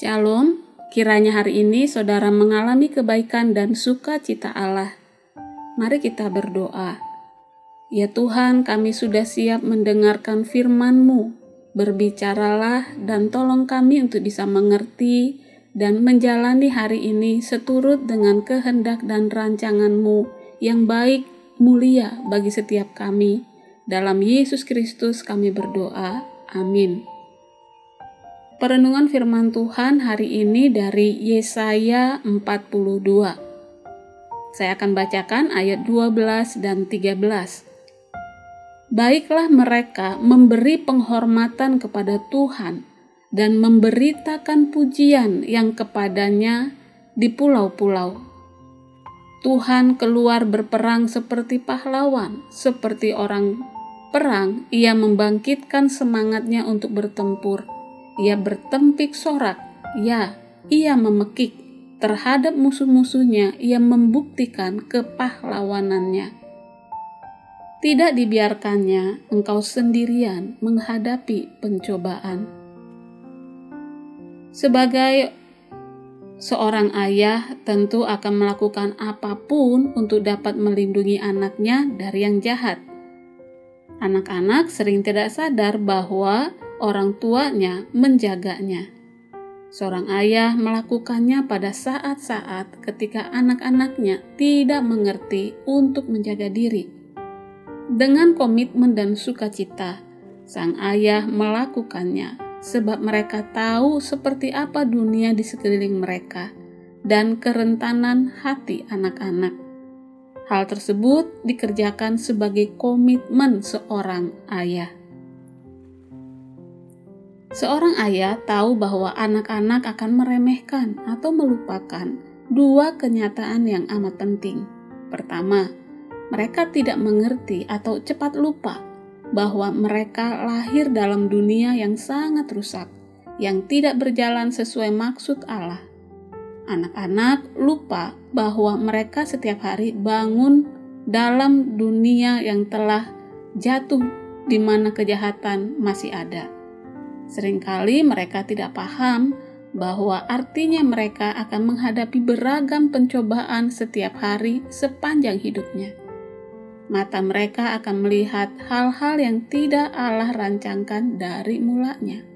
Shalom, kiranya hari ini saudara mengalami kebaikan dan sukacita Allah. Mari kita berdoa. Ya Tuhan, kami sudah siap mendengarkan firman-Mu. Berbicaralah dan tolong kami untuk bisa mengerti dan menjalani hari ini seturut dengan kehendak dan rancangan-Mu yang baik, mulia bagi setiap kami. Dalam Yesus Kristus kami berdoa. Amin. Perenungan firman Tuhan hari ini dari Yesaya 42. Saya akan bacakan ayat 12 dan 13. Baiklah mereka memberi penghormatan kepada Tuhan dan memberitakan pujian yang kepadanya di pulau-pulau. Tuhan keluar berperang seperti pahlawan, seperti orang perang, ia membangkitkan semangatnya untuk bertempur ia bertempik sorak, ya, ia memekik terhadap musuh-musuhnya, ia membuktikan kepahlawanannya. Tidak dibiarkannya engkau sendirian menghadapi pencobaan. Sebagai seorang ayah, tentu akan melakukan apa pun untuk dapat melindungi anaknya dari yang jahat. Anak-anak sering tidak sadar bahwa orang tuanya menjaganya. Seorang ayah melakukannya pada saat-saat ketika anak-anaknya tidak mengerti untuk menjaga diri. Dengan komitmen dan sukacita, sang ayah melakukannya sebab mereka tahu seperti apa dunia di sekeliling mereka dan kerentanan hati anak-anak. Hal tersebut dikerjakan sebagai komitmen seorang ayah. Seorang ayah tahu bahwa anak-anak akan meremehkan atau melupakan dua kenyataan yang amat penting. Pertama, mereka tidak mengerti atau cepat lupa bahwa mereka lahir dalam dunia yang sangat rusak, yang tidak berjalan sesuai maksud Allah. Anak-anak lupa bahwa mereka setiap hari bangun dalam dunia yang telah jatuh di mana kejahatan masih ada Seringkali mereka tidak paham bahwa artinya mereka akan menghadapi beragam pencobaan setiap hari sepanjang hidupnya. Mata mereka akan melihat hal-hal yang tidak Allah rancangkan dari mulanya.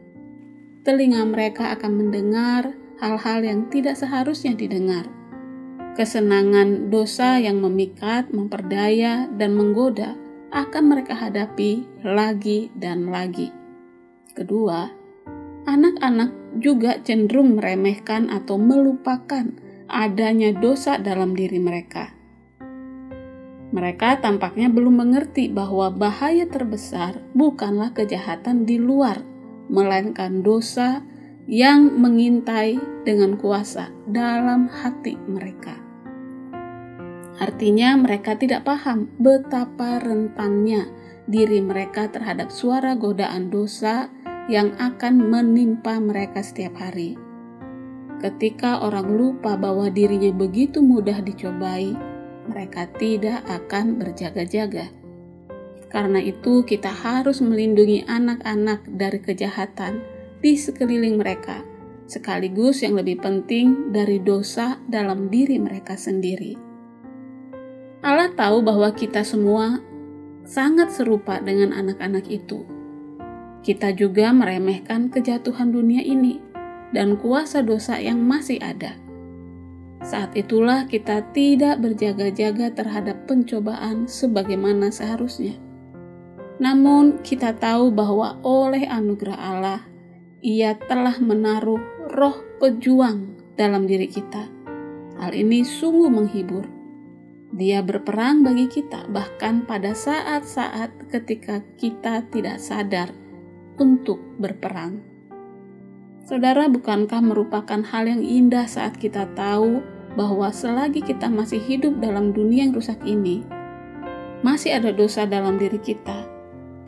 Telinga mereka akan mendengar hal-hal yang tidak seharusnya didengar. Kesenangan dosa yang memikat, memperdaya, dan menggoda akan mereka hadapi lagi dan lagi. Kedua, anak-anak juga cenderung meremehkan atau melupakan adanya dosa dalam diri mereka. Mereka tampaknya belum mengerti bahwa bahaya terbesar bukanlah kejahatan di luar, melainkan dosa yang mengintai dengan kuasa dalam hati mereka. Artinya, mereka tidak paham betapa rentannya diri mereka terhadap suara godaan dosa yang akan menimpa mereka setiap hari. Ketika orang lupa bahwa dirinya begitu mudah dicobai, mereka tidak akan berjaga-jaga. Karena itu, kita harus melindungi anak-anak dari kejahatan di sekeliling mereka, sekaligus yang lebih penting dari dosa dalam diri mereka sendiri. Allah tahu bahwa kita semua sangat serupa dengan anak-anak itu kita juga meremehkan kejatuhan dunia ini dan kuasa dosa yang masih ada. Saat itulah kita tidak berjaga-jaga terhadap pencobaan sebagaimana seharusnya. Namun, kita tahu bahwa oleh anugerah Allah, Ia telah menaruh roh pejuang dalam diri kita. Hal ini sungguh menghibur. Dia berperang bagi kita, bahkan pada saat-saat ketika kita tidak sadar untuk berperang. Saudara, bukankah merupakan hal yang indah saat kita tahu bahwa selagi kita masih hidup dalam dunia yang rusak ini, masih ada dosa dalam diri kita,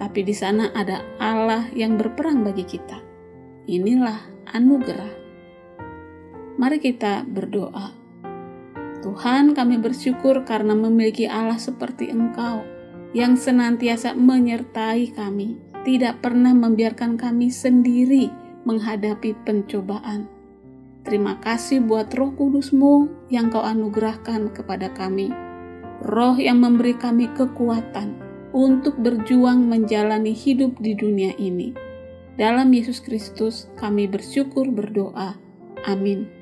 tapi di sana ada Allah yang berperang bagi kita. Inilah anugerah. Mari kita berdoa. Tuhan, kami bersyukur karena memiliki Allah seperti Engkau yang senantiasa menyertai kami tidak pernah membiarkan kami sendiri menghadapi pencobaan. Terima kasih buat roh kudusmu yang kau anugerahkan kepada kami. Roh yang memberi kami kekuatan untuk berjuang menjalani hidup di dunia ini. Dalam Yesus Kristus kami bersyukur berdoa. Amin.